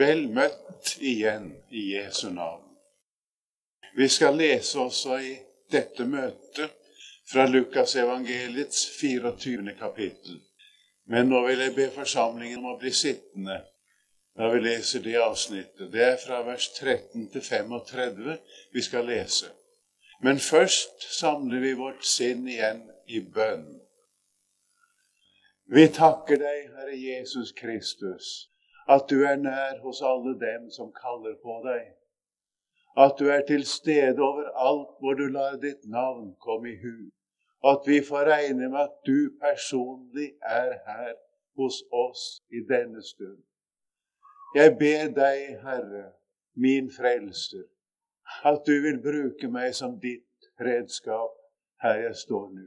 Vel møtt igjen i Jesu navn. Vi skal lese også i dette møtet fra Lukas evangeliets 24. kapittel. Men nå vil jeg be forsamlingen om å bli sittende da vi leser det avsnittet. Det er fra vers 13 til 35 vi skal lese. Men først samler vi vårt sinn igjen i bønn. Vi takker deg, Herre Jesus Kristus, at du er nær hos alle dem som kaller på deg. At du er til stede overalt hvor du lar ditt navn komme i hu. At vi får regne med at du personlig er her hos oss i denne stund. Jeg ber deg, Herre, min frelser, at du vil bruke meg som ditt redskap her jeg står nå.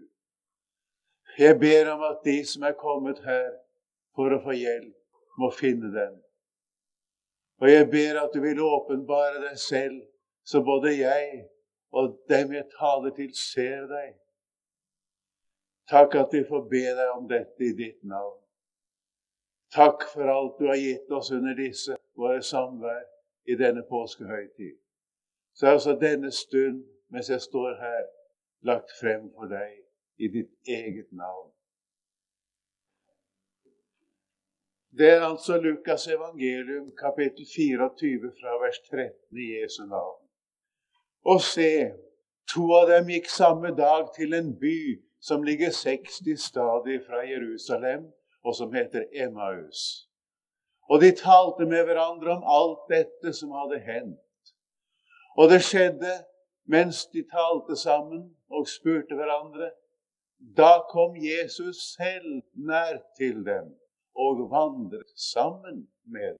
Jeg ber om at de som er kommet her for å få hjelp, må finne den. Og jeg ber at du vil åpenbare deg selv, så både jeg og dem jeg taler til, ser deg. Takk at vi får be deg om dette i ditt navn. Takk for alt du har gitt oss under disse våre samvær i denne påskehøytid. Så er altså denne stund, mens jeg står her, lagt frem for deg i ditt eget navn. Det er altså Lukas evangelium, kapittel 24, fra vers 13 i Jesu navn. Og se, to av dem gikk samme dag til en by som ligger 60 stadig fra Jerusalem, og som heter Emmaus. Og de talte med hverandre om alt dette som hadde hendt. Og det skjedde mens de talte sammen og spurte hverandre. Da kom Jesus selv nær til dem og vandret sammen med dem.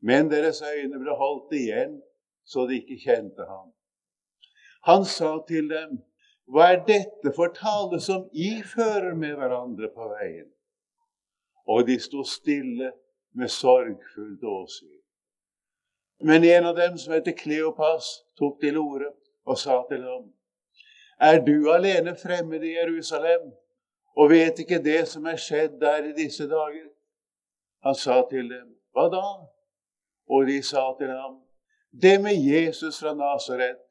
Men deres øyne ble holdt igjen, så de ikke kjente ham. Han sa til dem, Hva er dette for tale som I fører med hverandre på veien? Og de sto stille med sorgfullt åsyn. Men en av dem, som heter Kleopas, tok til orde og sa til ham, Er du alene fremmed i Jerusalem og vet ikke det som er skjedd der i disse dager. Han sa til dem, hva da? Og de sa til ham, det med Jesus fra Nasaret,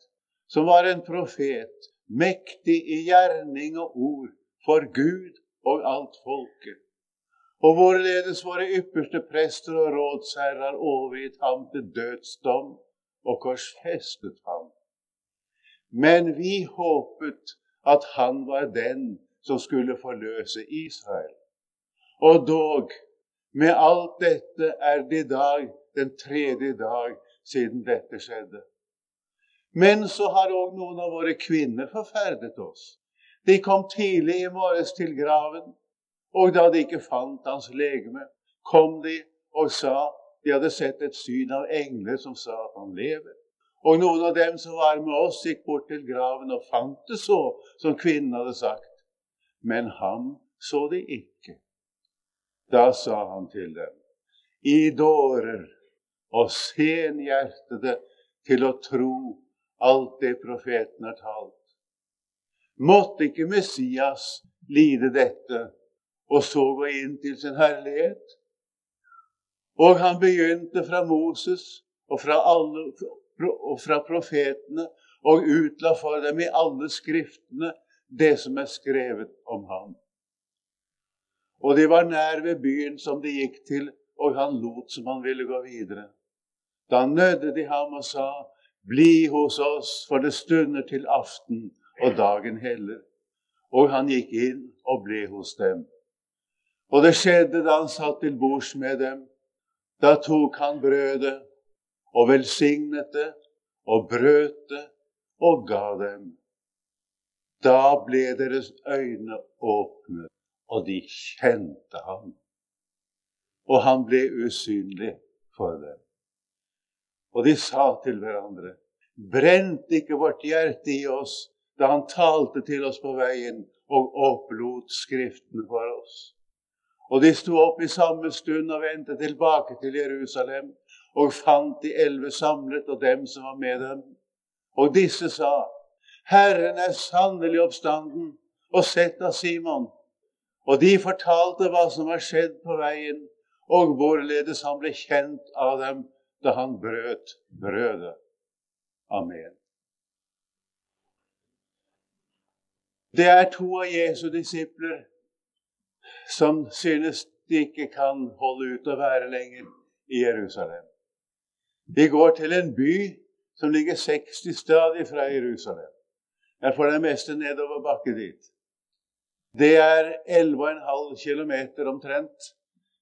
som var en profet, mektig i gjerning og ord for Gud og alt folket. Og hvorledes våre ypperste prester og rådsherrer overgitt ham til dødsdom og korsfestet ham. Men vi håpet at han var den som skulle forløse Israel. Og dog, med alt dette er det i dag den tredje dag siden dette skjedde. Men så har òg noen av våre kvinner forferdet oss. De kom tidlig i morges til graven, og da de ikke fant hans legeme, kom de og sa de hadde sett et syn av engler som sa at han lever. Og noen av dem som var med oss, gikk bort til graven og fant det så som kvinnen hadde sagt men ham så de ikke. Da sa han til dem, I dårer og senhjertede til å tro alt det profeten har talt. Måtte ikke Messias lide dette og så gå inn til sin herlighet? Og han begynte fra Moses og fra, alle, og fra profetene og utla for dem i alle skriftene det som er skrevet om ham. Og de var nær ved byen som de gikk til, og han lot som han ville gå videre. Da nødde de ham og sa, Bli hos oss, for det stunder til aften, og dagen heller. Og han gikk inn og ble hos dem. Og det skjedde da han satt til bords med dem. Da tok han brødet og velsignet det og brøt det og ga dem. Da ble deres øyne åpne, og de kjente ham. Og han ble usynlig for dem. Og de sa til hverandre, brente ikke vårt hjerte i oss da han talte til oss på veien og opplot Skriftene for oss? Og de sto opp i samme stund og vendte tilbake til Jerusalem og fant de elleve samlet og dem som var med dem. Og disse sa, Herren er sannelig oppstanden og sett av Simon. Og de fortalte hva som var skjedd på veien, og hvorledes han ble kjent av dem da han brøt brødet. Amen. Det er to av Jesu disipler som synes de ikke kan holde ut å være lenger i Jerusalem. De går til en by som ligger 60 stadig fra Jerusalem. Er for det meste nedover bakke dit. Det er 11,5 km omtrent.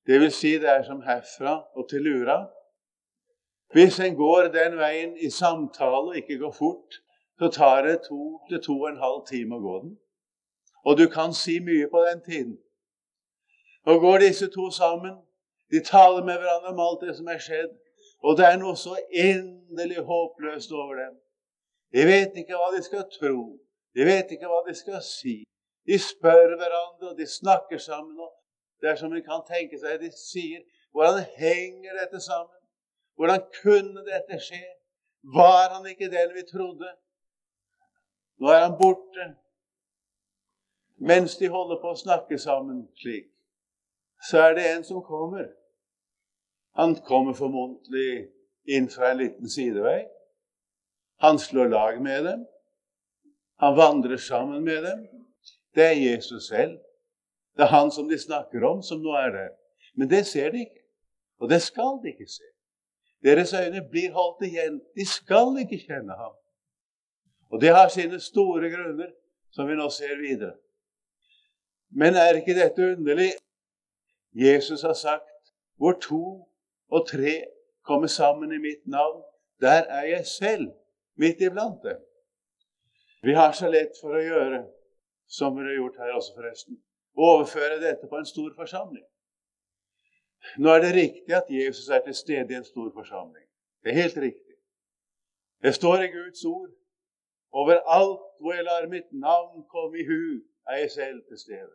Det vil si det er som herfra og til Lura. Hvis en går den veien i samtale og ikke går fort, så tar det to til to og en halv time å gå den. Og du kan si mye på den tiden. Nå går disse to sammen. De taler med hverandre om alt det som er skjedd. Og det er noe så endelig håpløst over dem. De vet ikke hva de skal tro. De vet ikke hva de skal si. De spør hverandre, og de snakker sammen. og Det er som en kan tenke seg. De sier hvordan henger dette sammen? Hvordan kunne dette skje? Var han ikke den vi trodde? Nå er han borte. Mens de holder på å snakke sammen slik, så er det en som kommer. Han kommer formodentlig inn fra en liten sidevei. Han slår lag med dem. Han vandrer sammen med dem. Det er Jesus selv. Det er han som de snakker om, som nå er der. Men det ser de ikke. Og det skal de ikke se. Deres øyne blir holdt igjen. De skal ikke kjenne ham. Og det har sine store grunner, som vi nå ser videre. Men er ikke dette underlig? Jesus har sagt hvor to og tre kommer sammen i mitt navn, der er jeg selv midt iblant dem. Vi har så lett for å gjøre som vi har gjort her også, forresten. Overføre dette på en stor forsamling. Nå er det riktig at Jesus er til stede i en stor forsamling. Det er helt riktig. Det står i Guds ord overalt hvor jeg lar mitt navn komme i hu, er jeg selv til stede.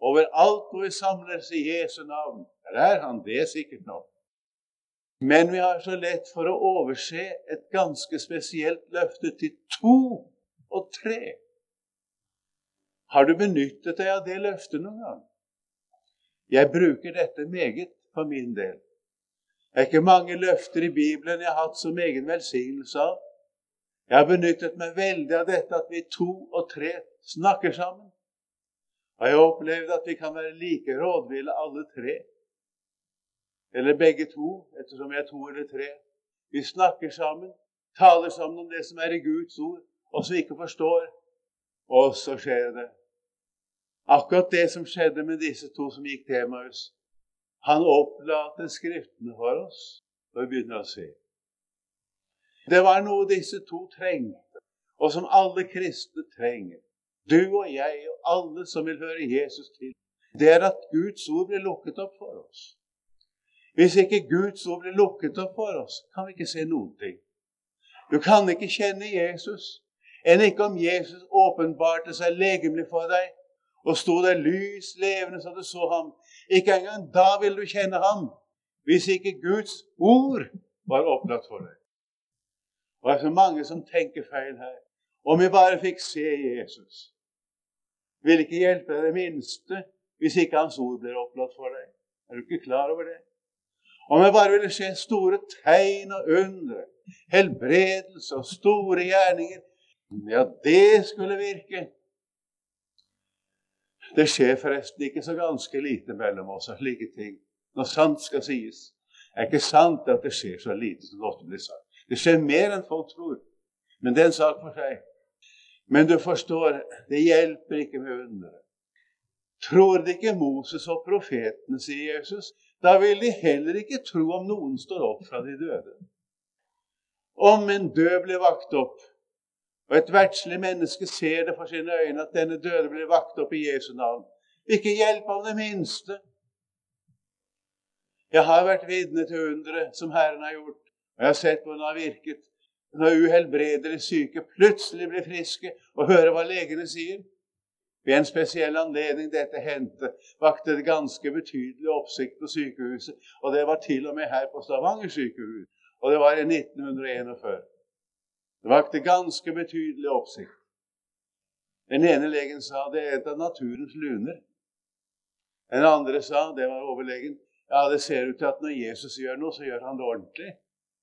Overalt hvor vi samles i Jesu navn, der er han. Det er sikkert nok. Men vi har så lett for å overse et ganske spesielt løfte til to og tre. Har du benyttet deg av det løftet noen gang? Jeg bruker dette meget for min del. Det er ikke mange løfter i Bibelen jeg har hatt som egen velsignelse av. Jeg har benyttet meg veldig av dette at vi to og tre snakker sammen. Og jeg har opplevd at vi kan være like rådville alle tre. Eller begge to, ettersom jeg er to eller tre. Vi snakker sammen, taler sammen om det som er i Guds ord, og som vi ikke forstår. Og så skjer det. Akkurat det som skjedde med disse to som gikk til Emmaus. Han opplater Skriftene for oss, og vi begynner å se. Det var noe disse to trengte, og som alle kristne trenger. Du og jeg og alle som vil høre Jesus til. Det er at Guds ord blir lukket opp for oss. Hvis ikke Guds ord blir lukket opp for oss, kan vi ikke se noen ting. Du kan ikke kjenne Jesus enn ikke om Jesus åpenbarte seg legemlig for deg og sto der lys levende så du så ham. Ikke engang da vil du kjenne ham hvis ikke Guds ord var opplatt for deg. Og det er så mange som tenker feil her. Om vi bare fikk se Jesus, vil ikke hjelpe deg det minste hvis ikke Hans ord ble opplatt for deg. Er du ikke klar over det? Om jeg bare ville se store tegn og undre, helbredelse og store gjerninger, ja, det skulle virke. Det skjer forresten ikke så ganske lite mellom oss av slike ting. Når sant skal sies, det er ikke sant at det skjer så lite som det ofte blir sagt. Det skjer mer enn folk tror. Men det er en sak for seg. Men du forstår, det hjelper ikke med underet. Tror de ikke Moses og profetene, sier Jesus, da vil de heller ikke tro om noen står opp fra de døde. Om en død blir vakt opp, og et verdslig menneske ser det for sine øyne at denne døde blir vakt opp i Jesu navn. Ikke hjelp av det minste. Jeg har vært vitne til underet som Herren har gjort, og jeg har sett hvordan det har virket når uhelbredelig syke plutselig blir friske og hører hva legene sier. Ved en spesiell anledning dette hendte, vakte det ganske betydelig oppsikt på sykehuset. Og det var til og med her på Stavanger sykehus. Og det var i 1941. Det vakte ganske betydelig oppsikt. Den ene legen sa det er et av naturens luner. Den andre sa, det var overlegen, Ja, det ser ut til at når Jesus gjør noe, så gjør han det ordentlig.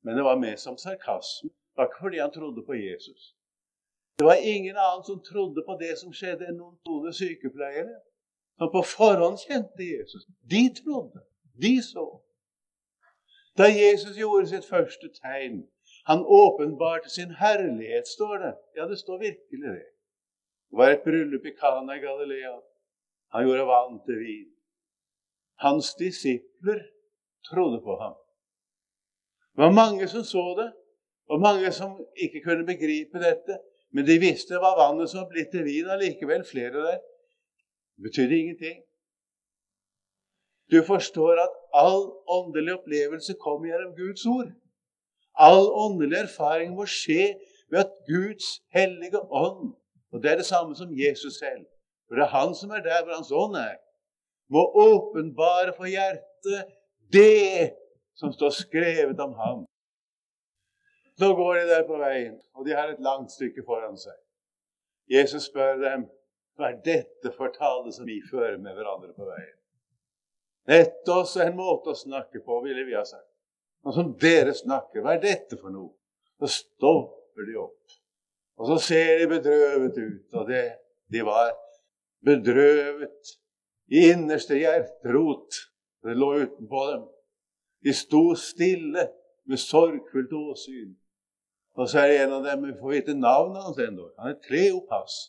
Men det var mer som sarkasme. Det var ikke fordi han trodde på Jesus. Det var ingen annen som trodde på det som skjedde, enn noen tone sykepleiere som på forhånd kjente Jesus. De trodde. De så. Da Jesus gjorde sitt første tegn, han åpenbarte sin herlighet, står det. Ja, det står virkelig det. Det var et bryllup i Kana i Galilea. Han gjorde vann til vin. Hans disipler trodde på ham. Det var mange som så det, og mange som ikke kunne begripe dette. Men de visste hva vannet som var blitt til vin, allikevel flere der. Det betydde ingenting. Du forstår at all åndelig opplevelse kom gjennom Guds ord. All åndelig erfaring må skje ved at Guds hellige ånd Og det er det samme som Jesus selv. For det er han som er der hvor hans ånd er. Må åpenbare for hjertet det som står skrevet om ham. Nå går de der på veien, og de har et langt stykke foran seg. Jesus spør dem hva er dette for tale som vi fører med hverandre på veien. Dette også er en måte å snakke på, ville vi ha sagt. Sånn som dere snakker. Hva er dette for noe? Så stopper de opp. Og så ser de bedrøvet ut. Og det, de var bedrøvet i innerste hjerterot. Det lå utenpå dem. De sto stille med sorgfullt åsyn. Og så er det en av dem vi får vite navnet hans ennå. Han er Kleopas.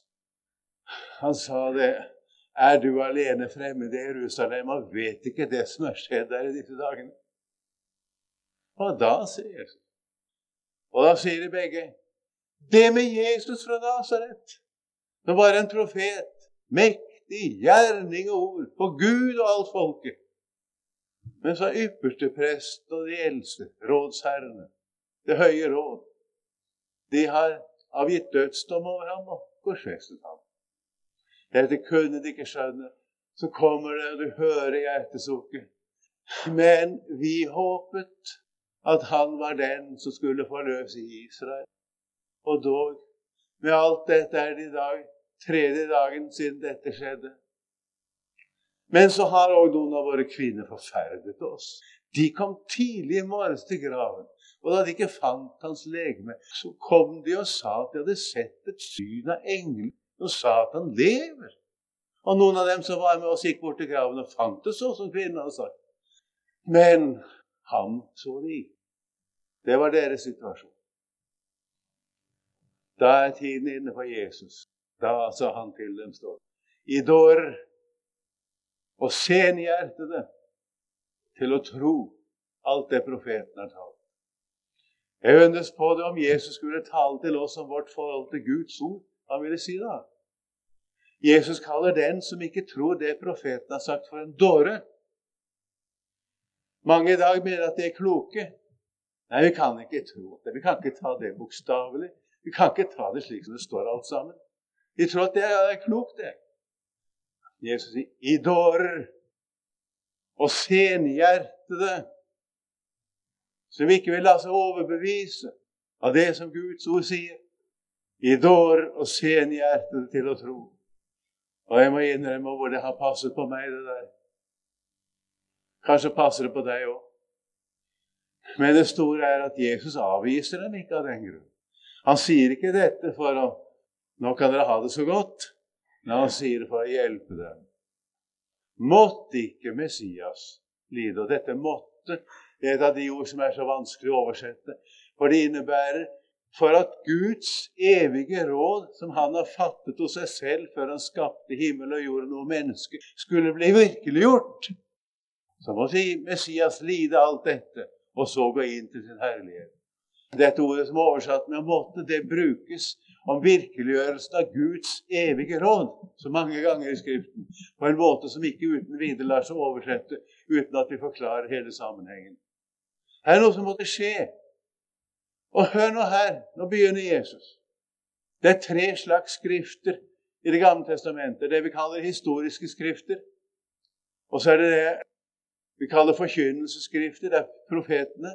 Han sa det. Er du alene fremmed i Jerusalem og vet ikke det som har skjedd der i disse dagene? Og da sier Jesus Og da sier de begge Det med Jesus fra Nasaret, som var en profet, mektig gjerning og ord for Gud og alt folket. Men så ypperste prest og de eldste, rådsherrene, det høye råd, de har avgitt dødsdom over ham og korsfestet ham. Dette kunne de ikke skjønne. Så kommer det, og du hører hjertesukket. Men vi håpet at han var den som skulle forløse Israel. Og dog, med alt dette er det i dag tredje dagen siden dette skjedde. Men så har òg noen av våre kvinner forferdet oss. De kom tidlig i morges til graven. Og da de ikke fant hans legeme, så kom de og sa at de hadde sett et syn av engler og sa at han lever. Og noen av dem som var med oss, gikk bort til graven og fant det så som kvinnen hadde sagt. Men han så det ikke. Det var deres situasjon. Da er tiden inne for Jesus. Da sa han til dem, står I dårer og senhjertede til å tro alt det profeten har talt. Jeg undres på det om Jesus skulle tale til oss om vårt forhold til Guds ord han ville si da. Jesus kaller den som ikke tror det profeten har sagt, for en dåre. Mange i dag mener at de er kloke. Nei, vi kan ikke tro det. Vi kan ikke ta det bokstavelig. Vi kan ikke ta det slik som det står alt sammen. Vi tror at det er klokt, det. Jesus sier 'i dårer' og senhjertede, som ikke vil la seg overbevise av det som Guds ord sier i dårer og senhjertede til å tro. Og jeg må innrømme hvor det har passet på meg, det der. Kanskje passer det på deg òg. Men det store er at Jesus avviser dem ikke av den grunn. Han sier ikke dette for å Nå kan dere ha det så godt. Men han sier det for å hjelpe dem. Måtte ikke Messias lide? Og dette 'måtte' er et av de ord som er så vanskelig å oversette. For det innebærer for at Guds evige råd, som han har fattet hos seg selv før han skapte himmel og jorden og menneske, skulle bli virkeliggjort. Så må Messias lide alt dette, og så gå inn til sin herlighet. Dette ordet som er oversatt med 'måtte', det brukes om virkeliggjørelsen av Guds evige råd så mange ganger i Skriften, på en måte som ikke uten videre lar seg oversette uten at vi forklarer hele sammenhengen. Her er noe som måtte skje og hør nå her, nå begynner Jesus. Det er tre slags skrifter i Det gamle testamentet. Det vi kaller historiske skrifter. Og så er det det vi kaller forkynnelsesskrifter. Det er profetene.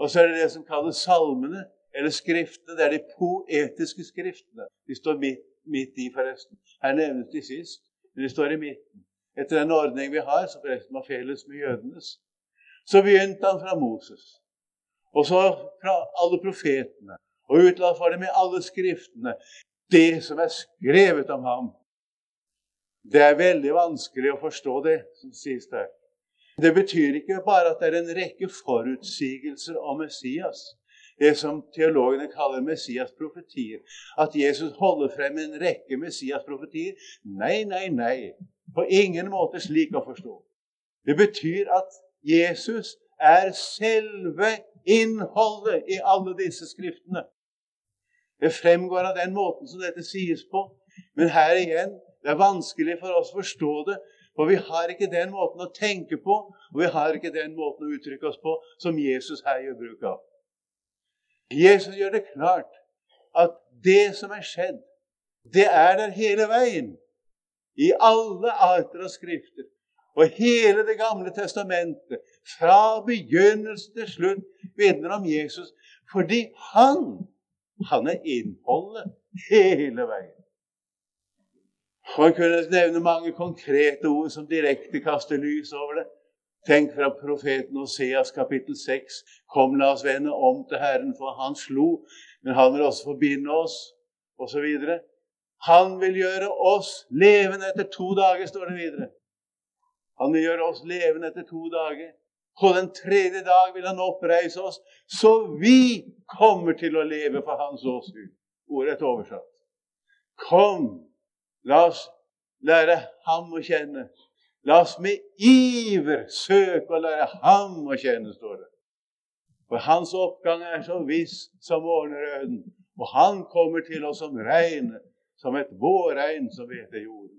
Og så er det det som kalles salmene, eller skriftene. Det er de poetiske skriftene. De står midt, midt i, forresten. Her nevnes de sist, men de står i midten. Etter den ordning vi har, som forresten var felles med jødenes, Så begynte han fra Moses, og så fra alle profetene, og utla for dem i alle skriftene, det som er skrevet om ham. Det er veldig vanskelig å forstå det som sies der. Det betyr ikke bare at det er en rekke forutsigelser om Messias det som teologene kaller Messias-profetier. At Jesus holder frem en rekke Messias-profetier. Nei, nei, nei. På ingen måte slik å forstå. Det betyr at Jesus er selve innholdet i alle disse skriftene. Det fremgår av den måten som dette sies på. Men her igjen, det er vanskelig for oss å forstå det. For vi har ikke den måten å tenke på, og vi har ikke den måten å uttrykke oss på som Jesus her gjør bruk av. Jesus gjør det klart at det som er skjedd, det er der hele veien. I alle arter av skrifter. Og hele Det gamle testamentet, fra begynnelse til slutt, vitner om Jesus. Fordi han, han er innholdet hele veien. Og jeg kunne nevne mange konkrete ord som direkte kaster lys over det. Tenk fra profeten Oseas kapittel 6. Kom, la oss vende om til Herren, for han slo, men han vil også forbinde oss, osv. Han vil gjøre oss levende etter to dager, står det videre. Han vil gjøre oss levende etter to dager. På den tredje dag vil han oppreise oss, så vi kommer til å leve for hans åsyn. Ordet oversatt. Kom, la oss lære ham å kjenne La oss med iver søke å lære ham å kjenne, står det. For hans oppgang er så viss som morgenrøden, og han kommer til oss som regnet, som et vårregn som hveter jorden.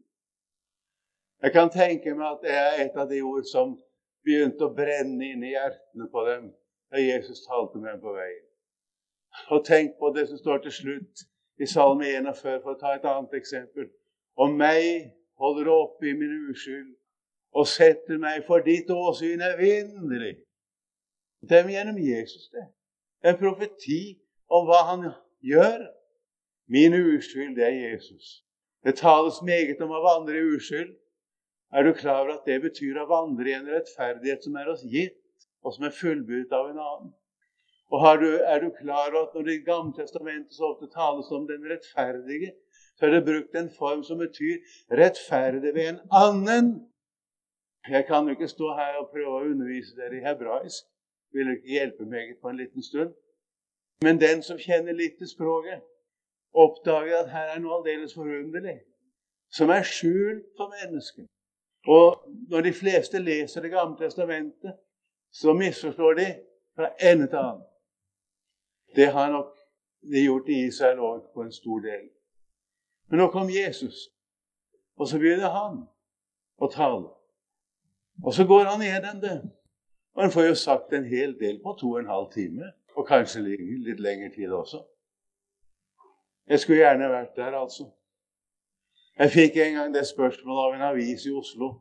Jeg kan tenke meg at det er et av de ord som begynte å brenne inn i hjertene på dem da Jesus talte med dem på veien. Og tenk på det som står til slutt i Salme 41, for å ta et annet eksempel. Om meg holder oppe i min uskyld, og setter meg for ditt åsyn evinnelig. Det er gjennom Jesus, det. En profeti om hva han gjør. Min uskyld, det er Jesus. Det tales meget om å vandre i uskyld. Er du klar over at det betyr å vandre i en rettferdighet som er oss gitt, og som er fullbudt av en annen? Og du, er du klar over at når Det gamle testamentet så ofte tales om den rettferdige, så er det brukt en form som betyr rettferdig ved en annen jeg kan jo ikke stå her og prøve å undervise dere i hebraisk. Vil ikke hjelpe meg på en liten stund. Men den som kjenner litt til språket, oppdager at her er noe aldeles forunderlig, som er skjult for mennesket. Og når de fleste leser Det gamle testamentet, så misforstår de fra ende til annen. Det har nok de gjort i Israel òg på en stor del. Men nå kom Jesus, og så begynner han å tale. Og så går han gjennom det. Og han får jo sagt en hel del på to og en halv time. Og kanskje litt lengre tid også. Jeg skulle gjerne vært der, altså. Jeg fikk en gang det spørsmålet av en avis i Oslo.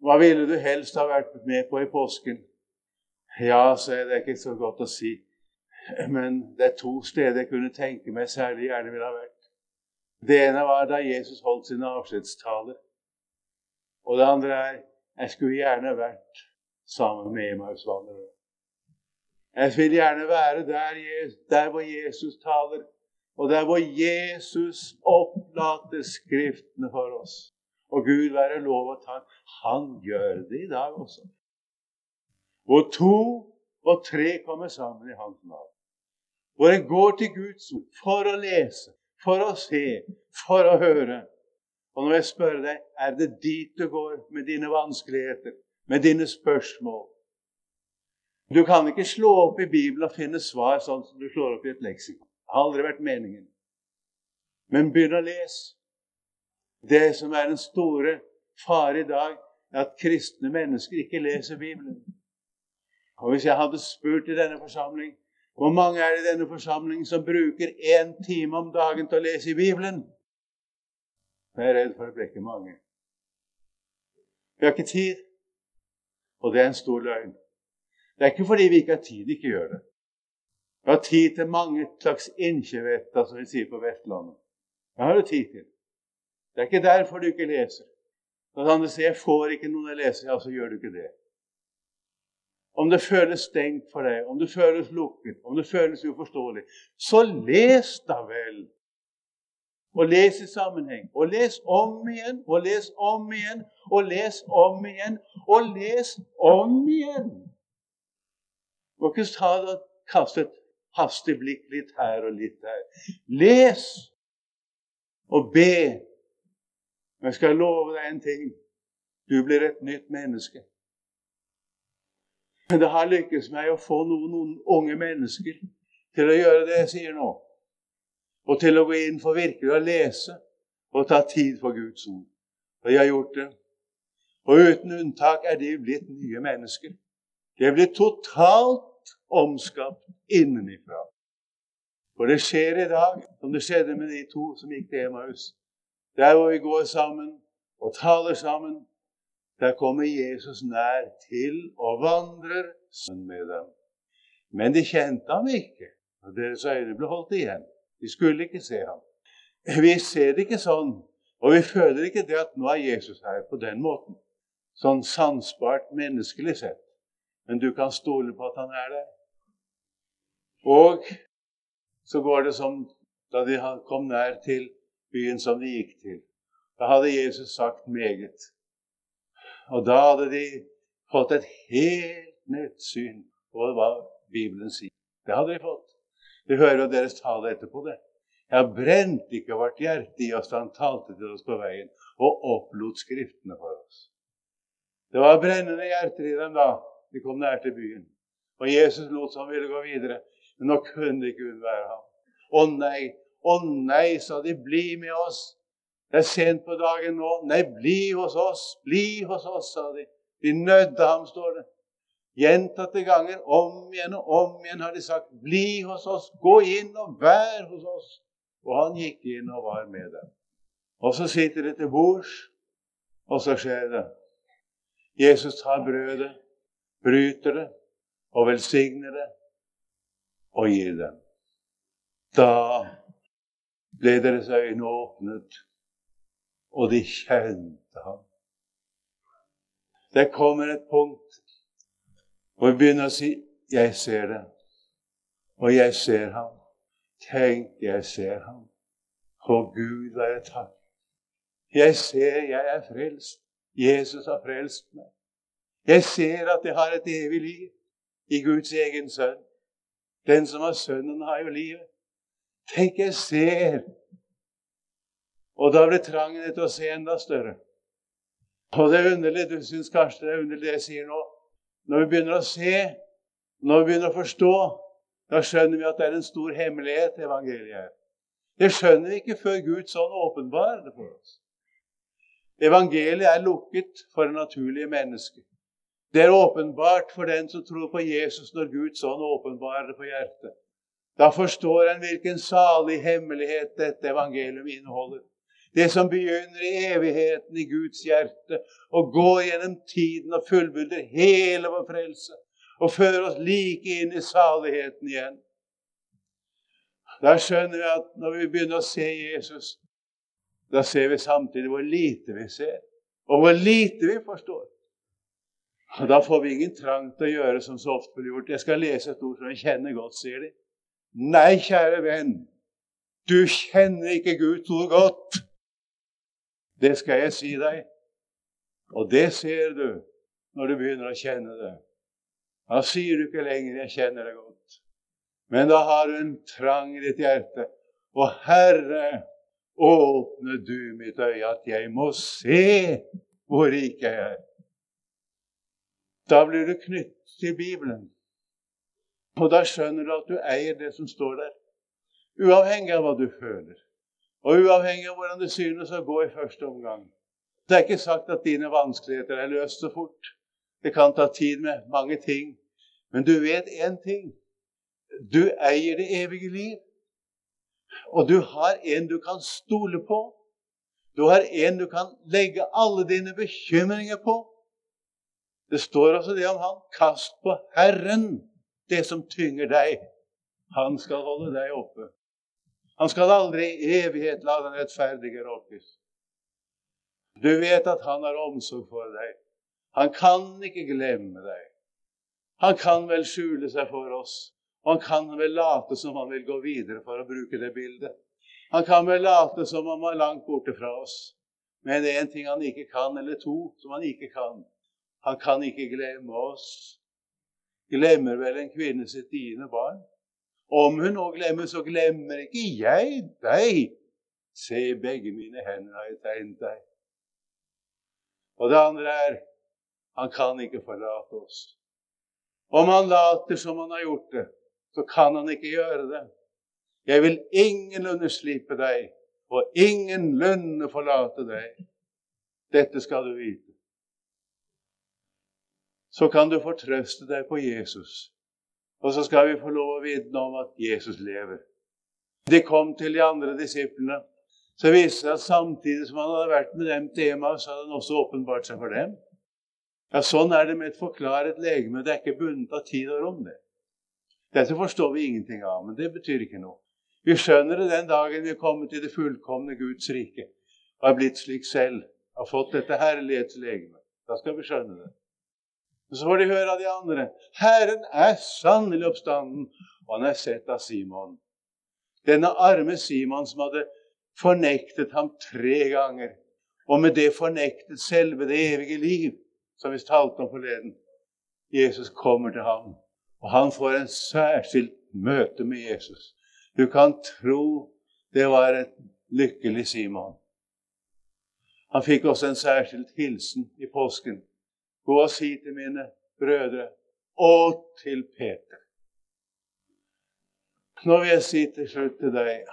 Hva ville du helst ha vært med på i påsken? Ja, så er det ikke så godt å si. Men det er to steder jeg kunne tenke meg særlig gjerne ville ha vært. Det ene var da Jesus holdt sine avskjedstaler. Og det andre er jeg skulle gjerne vært sammen med Emmausvandrere. Jeg vil gjerne være der, der hvor Jesus taler, og der hvor Jesus opplater Skriftene for oss. Og Gud være lov og takk, Han gjør det i dag også. Hvor to og tre kommer sammen i Hans navn. Hvor en går til Guds ord for å lese, for å se, for å høre. Og når jeg spør deg, er det dit du går med dine vanskeligheter, med dine spørsmål? Du kan ikke slå opp i Bibelen og finne svar sånn som du slår opp i et leksikon. Det har aldri vært meningen. Men begynn å lese. Det som er den store fare i dag, er at kristne mennesker ikke leser Bibelen. Og Hvis jeg hadde spurt i denne forsamling hvor mange er det i denne forsamlingen som bruker én time om dagen til å lese i Bibelen? Jeg er redd for å brekke mange. Vi har ikke tid, og det er en stor løgn. Det er ikke fordi vi ikke har tid, ikke gjør det. Vi har tid til mange slags innkjevetter, som vi sier på Vestlandet. Det har du tid til. Det er ikke derfor du ikke leser. Når andre sier 'jeg får ikke noen å lese', ja, så gjør du ikke det. Om det føles stengt for deg, om det føles lukket, om det føles uforståelig, så les da vel. Og les i sammenheng. Og les om igjen, og les om igjen, og les om igjen, og les om igjen. Må ikke ta det og kaste et hastig blikk litt her og litt der. Les og be. Men jeg skal love deg en ting. Du blir et nytt menneske. Men det har lykkes meg å få noen, unge mennesker til å gjøre det jeg sier nå. Og til å gå inn for virkelig å lese og ta tid for Guds ord. Og de har gjort det. Og uten unntak er de blitt nye mennesker. De er blitt totalt omskapt innenifra. For det skjer i dag, som det skjedde med de to som gikk til Emmaus. Der hvor vi går sammen og taler sammen, der kommer Jesus nær til og vandrer sammen med dem. Men de kjente ham ikke, og deres øyne ble holdt igjen. De skulle ikke se ham. Vi ser det ikke sånn, og vi føler ikke det at nå er Jesus her på den måten. Sånn sansbart menneskelig sett. Men du kan stole på at han er der. Og så går det som da de kom nær til byen som de gikk til. Da hadde Jesus sagt meget. Og da hadde de fått et helt nytt syn på hva Bibelen sier. Det hadde de fått. Vi hører jo deres tale etterpå det. Jeg brente ikke vårt hjerte i oss da han talte til oss på veien og opplot Skriftene for oss. Det var brennende hjerter i dem da de kom nær til byen. Og Jesus lot som han ville gå videre, men nå kunne de ikke unnvære ham. Å nei, å nei, sa de, bli med oss. Det er sent på dagen nå. Nei, bli hos oss, bli hos oss, sa de. De nødde ham, står det. Gjentatte ganger, om igjen og om igjen har de sagt, 'Bli hos oss, gå inn og vær hos oss.' Og han gikk inn og var med dem. Og så sitter de til bords, og så skjer det. Jesus tar brødet, bryter det og velsigner det og gir dem. Da ble deres øyne åpnet og de kjente ham. Det kommer et punkt hvor vi begynner å si 'Jeg ser det', og 'jeg ser ham'. Tenk, jeg ser ham. Å Gud være takk. Jeg ser jeg er frelst. Jesus har frelst meg. Jeg ser at jeg har et evig liv i Guds egen sønn. Den som har Sønnen, har jo livet. Tenk, jeg ser og da blir trangen etter å se enda større. Og det er underlig, du syns kanskje det er underlig det jeg sier nå. Når vi begynner å se, når vi begynner å forstå, da skjønner vi at det er en stor hemmelighet evangeliet er. Det skjønner vi ikke før Gud sånn åpenbarer det for oss. Evangeliet er lukket for det naturlige mennesket. Det er åpenbart for den som tror på Jesus, når Gud sånn åpenbarer det på hjertet. Da forstår en hvilken salig hemmelighet dette evangeliet inneholder. Det som begynner i evigheten i Guds hjerte, og går gjennom tiden og fullbyrder hele vår frelse. Og fører oss like inn i saligheten igjen. Da skjønner vi at når vi begynner å se Jesus, da ser vi samtidig hvor lite vi ser, og hvor lite vi forstår. Og Da får vi ingen trang til å gjøre som så ofte blir gjort. Jeg skal lese et ord som jeg kjenner godt, sier de. Nei, kjære venn, du kjenner ikke Guds ord godt. Det skal jeg si deg. Og det ser du når du begynner å kjenne det. Da sier du ikke lenger 'jeg kjenner det godt'. Men da har du en trang i ditt hjerte. Og Herre, åpne du mitt øye, at jeg må se hvor rik jeg er. Da blir du knyttet til Bibelen. Og da skjønner du at du eier det som står der. Uavhengig av hva du føler. Og uavhengig av hvordan det synes å gå i første omgang. Det er ikke sagt at dine vanskeligheter er løst så fort. Det kan ta tid med mange ting. Men du vet én ting. Du eier det evige liv. Og du har en du kan stole på. Du har en du kan legge alle dine bekymringer på. Det står også det om han. Kast på Herren det som tynger deg. Han skal holde deg oppe. Han skal aldri i evighet la den rettferdige råkes. Du vet at han har omsorg for deg. Han kan ikke glemme deg. Han kan vel skjule seg for oss. Han kan vel late som han vil gå videre for å bruke det bildet. Han kan vel late som om han er langt borte fra oss. Men en ting han ikke kan, eller to som han ikke kan. Han kan ikke glemme oss. Glemmer vel en kvinne sitt diende barn? Om hun nå glemmer, så glemmer ikke jeg deg. Se, begge mine hender har jeg tegnet deg. Og det andre er han kan ikke forlate oss. Om han later som han har gjort det, så kan han ikke gjøre det. Jeg vil ingenlunde slippe deg, og ingenlunde forlate deg. Dette skal du vite. Så kan du fortrøste deg på Jesus. Og så skal vi få lov å vitne om at Jesus lever. De kom til de andre disiplene. Så viste det seg at samtidig som han hadde vært med dem til Emmaus, hadde han også åpenbart seg for dem. Ja, Sånn er det med et forklaret legeme. Det er ikke bundet av tid og rom. det. Dette forstår vi ingenting av, men det betyr ikke noe. Vi skjønner det den dagen vi er kommet til det fullkomne Guds rike og er blitt slik selv, har fått dette herlighetslegemet. Da skal vi skjønne det. Så får de høre av de andre. Herren er sannelig oppstanden, og han er sett av Simon. Denne arme Simon som hadde fornektet ham tre ganger, og med det fornektet selve det evige liv, som vi talte om forleden. Jesus kommer til ham, og han får en særskilt møte med Jesus. Du kan tro det var et lykkelig Simon. Han fikk også en særskilt hilsen i påsken. Gå og si til mine brødre og til Peter. Nå vil jeg si til slutt til deg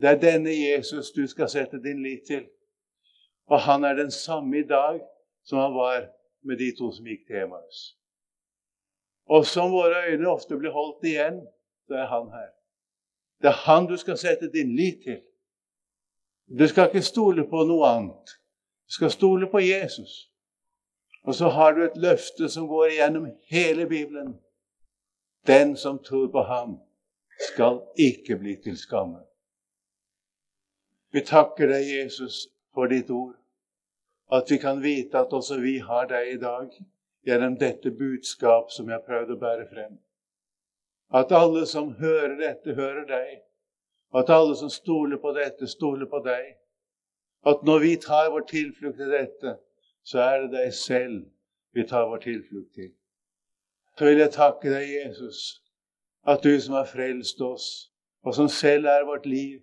det er denne Jesus du skal sette din lit til. Og han er den samme i dag som han var med de to som gikk til Emmaus. Og som våre øyne ofte blir holdt igjen, så er han her. Det er han du skal sette din lit til. Du skal ikke stole på noe annet. Du skal stole på Jesus. Og så har du et løfte som går igjennom hele Bibelen. Den som tror på ham, skal ikke bli til skamme. Vi takker deg, Jesus, for ditt ord. At vi kan vite at også vi har deg i dag gjennom dette budskap som jeg har prøvd å bære frem. At alle som hører dette, hører deg. At alle som stoler på dette, stoler på deg. At når vi tar vår tilflukt til dette, så er det deg selv vi tar vår tilflukt til. Så vil jeg takke deg, Jesus, at du som har frelst oss, og som selv er vårt liv,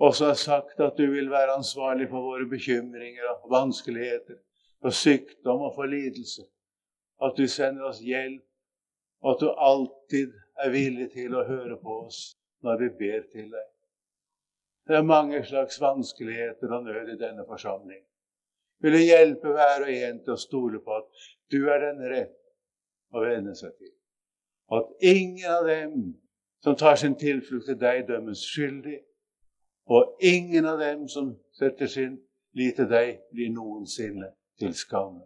også har sagt at du vil være ansvarlig for våre bekymringer og vanskeligheter, for sykdom og for lidelse. At du sender oss hjelp, og at du alltid er villig til å høre på oss når vi ber til deg. Det er mange slags vanskeligheter og nød i denne forsamling. Vil du hjelpe hver og en til å stole på at du er den rett å venne seg til. Og at ingen av dem som tar sin tilflukt til deg, dømmes skyldig. Og ingen av dem som setter sin lit til deg, blir noensinne til skamme.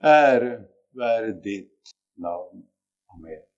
Ære være ditt navn. Amen.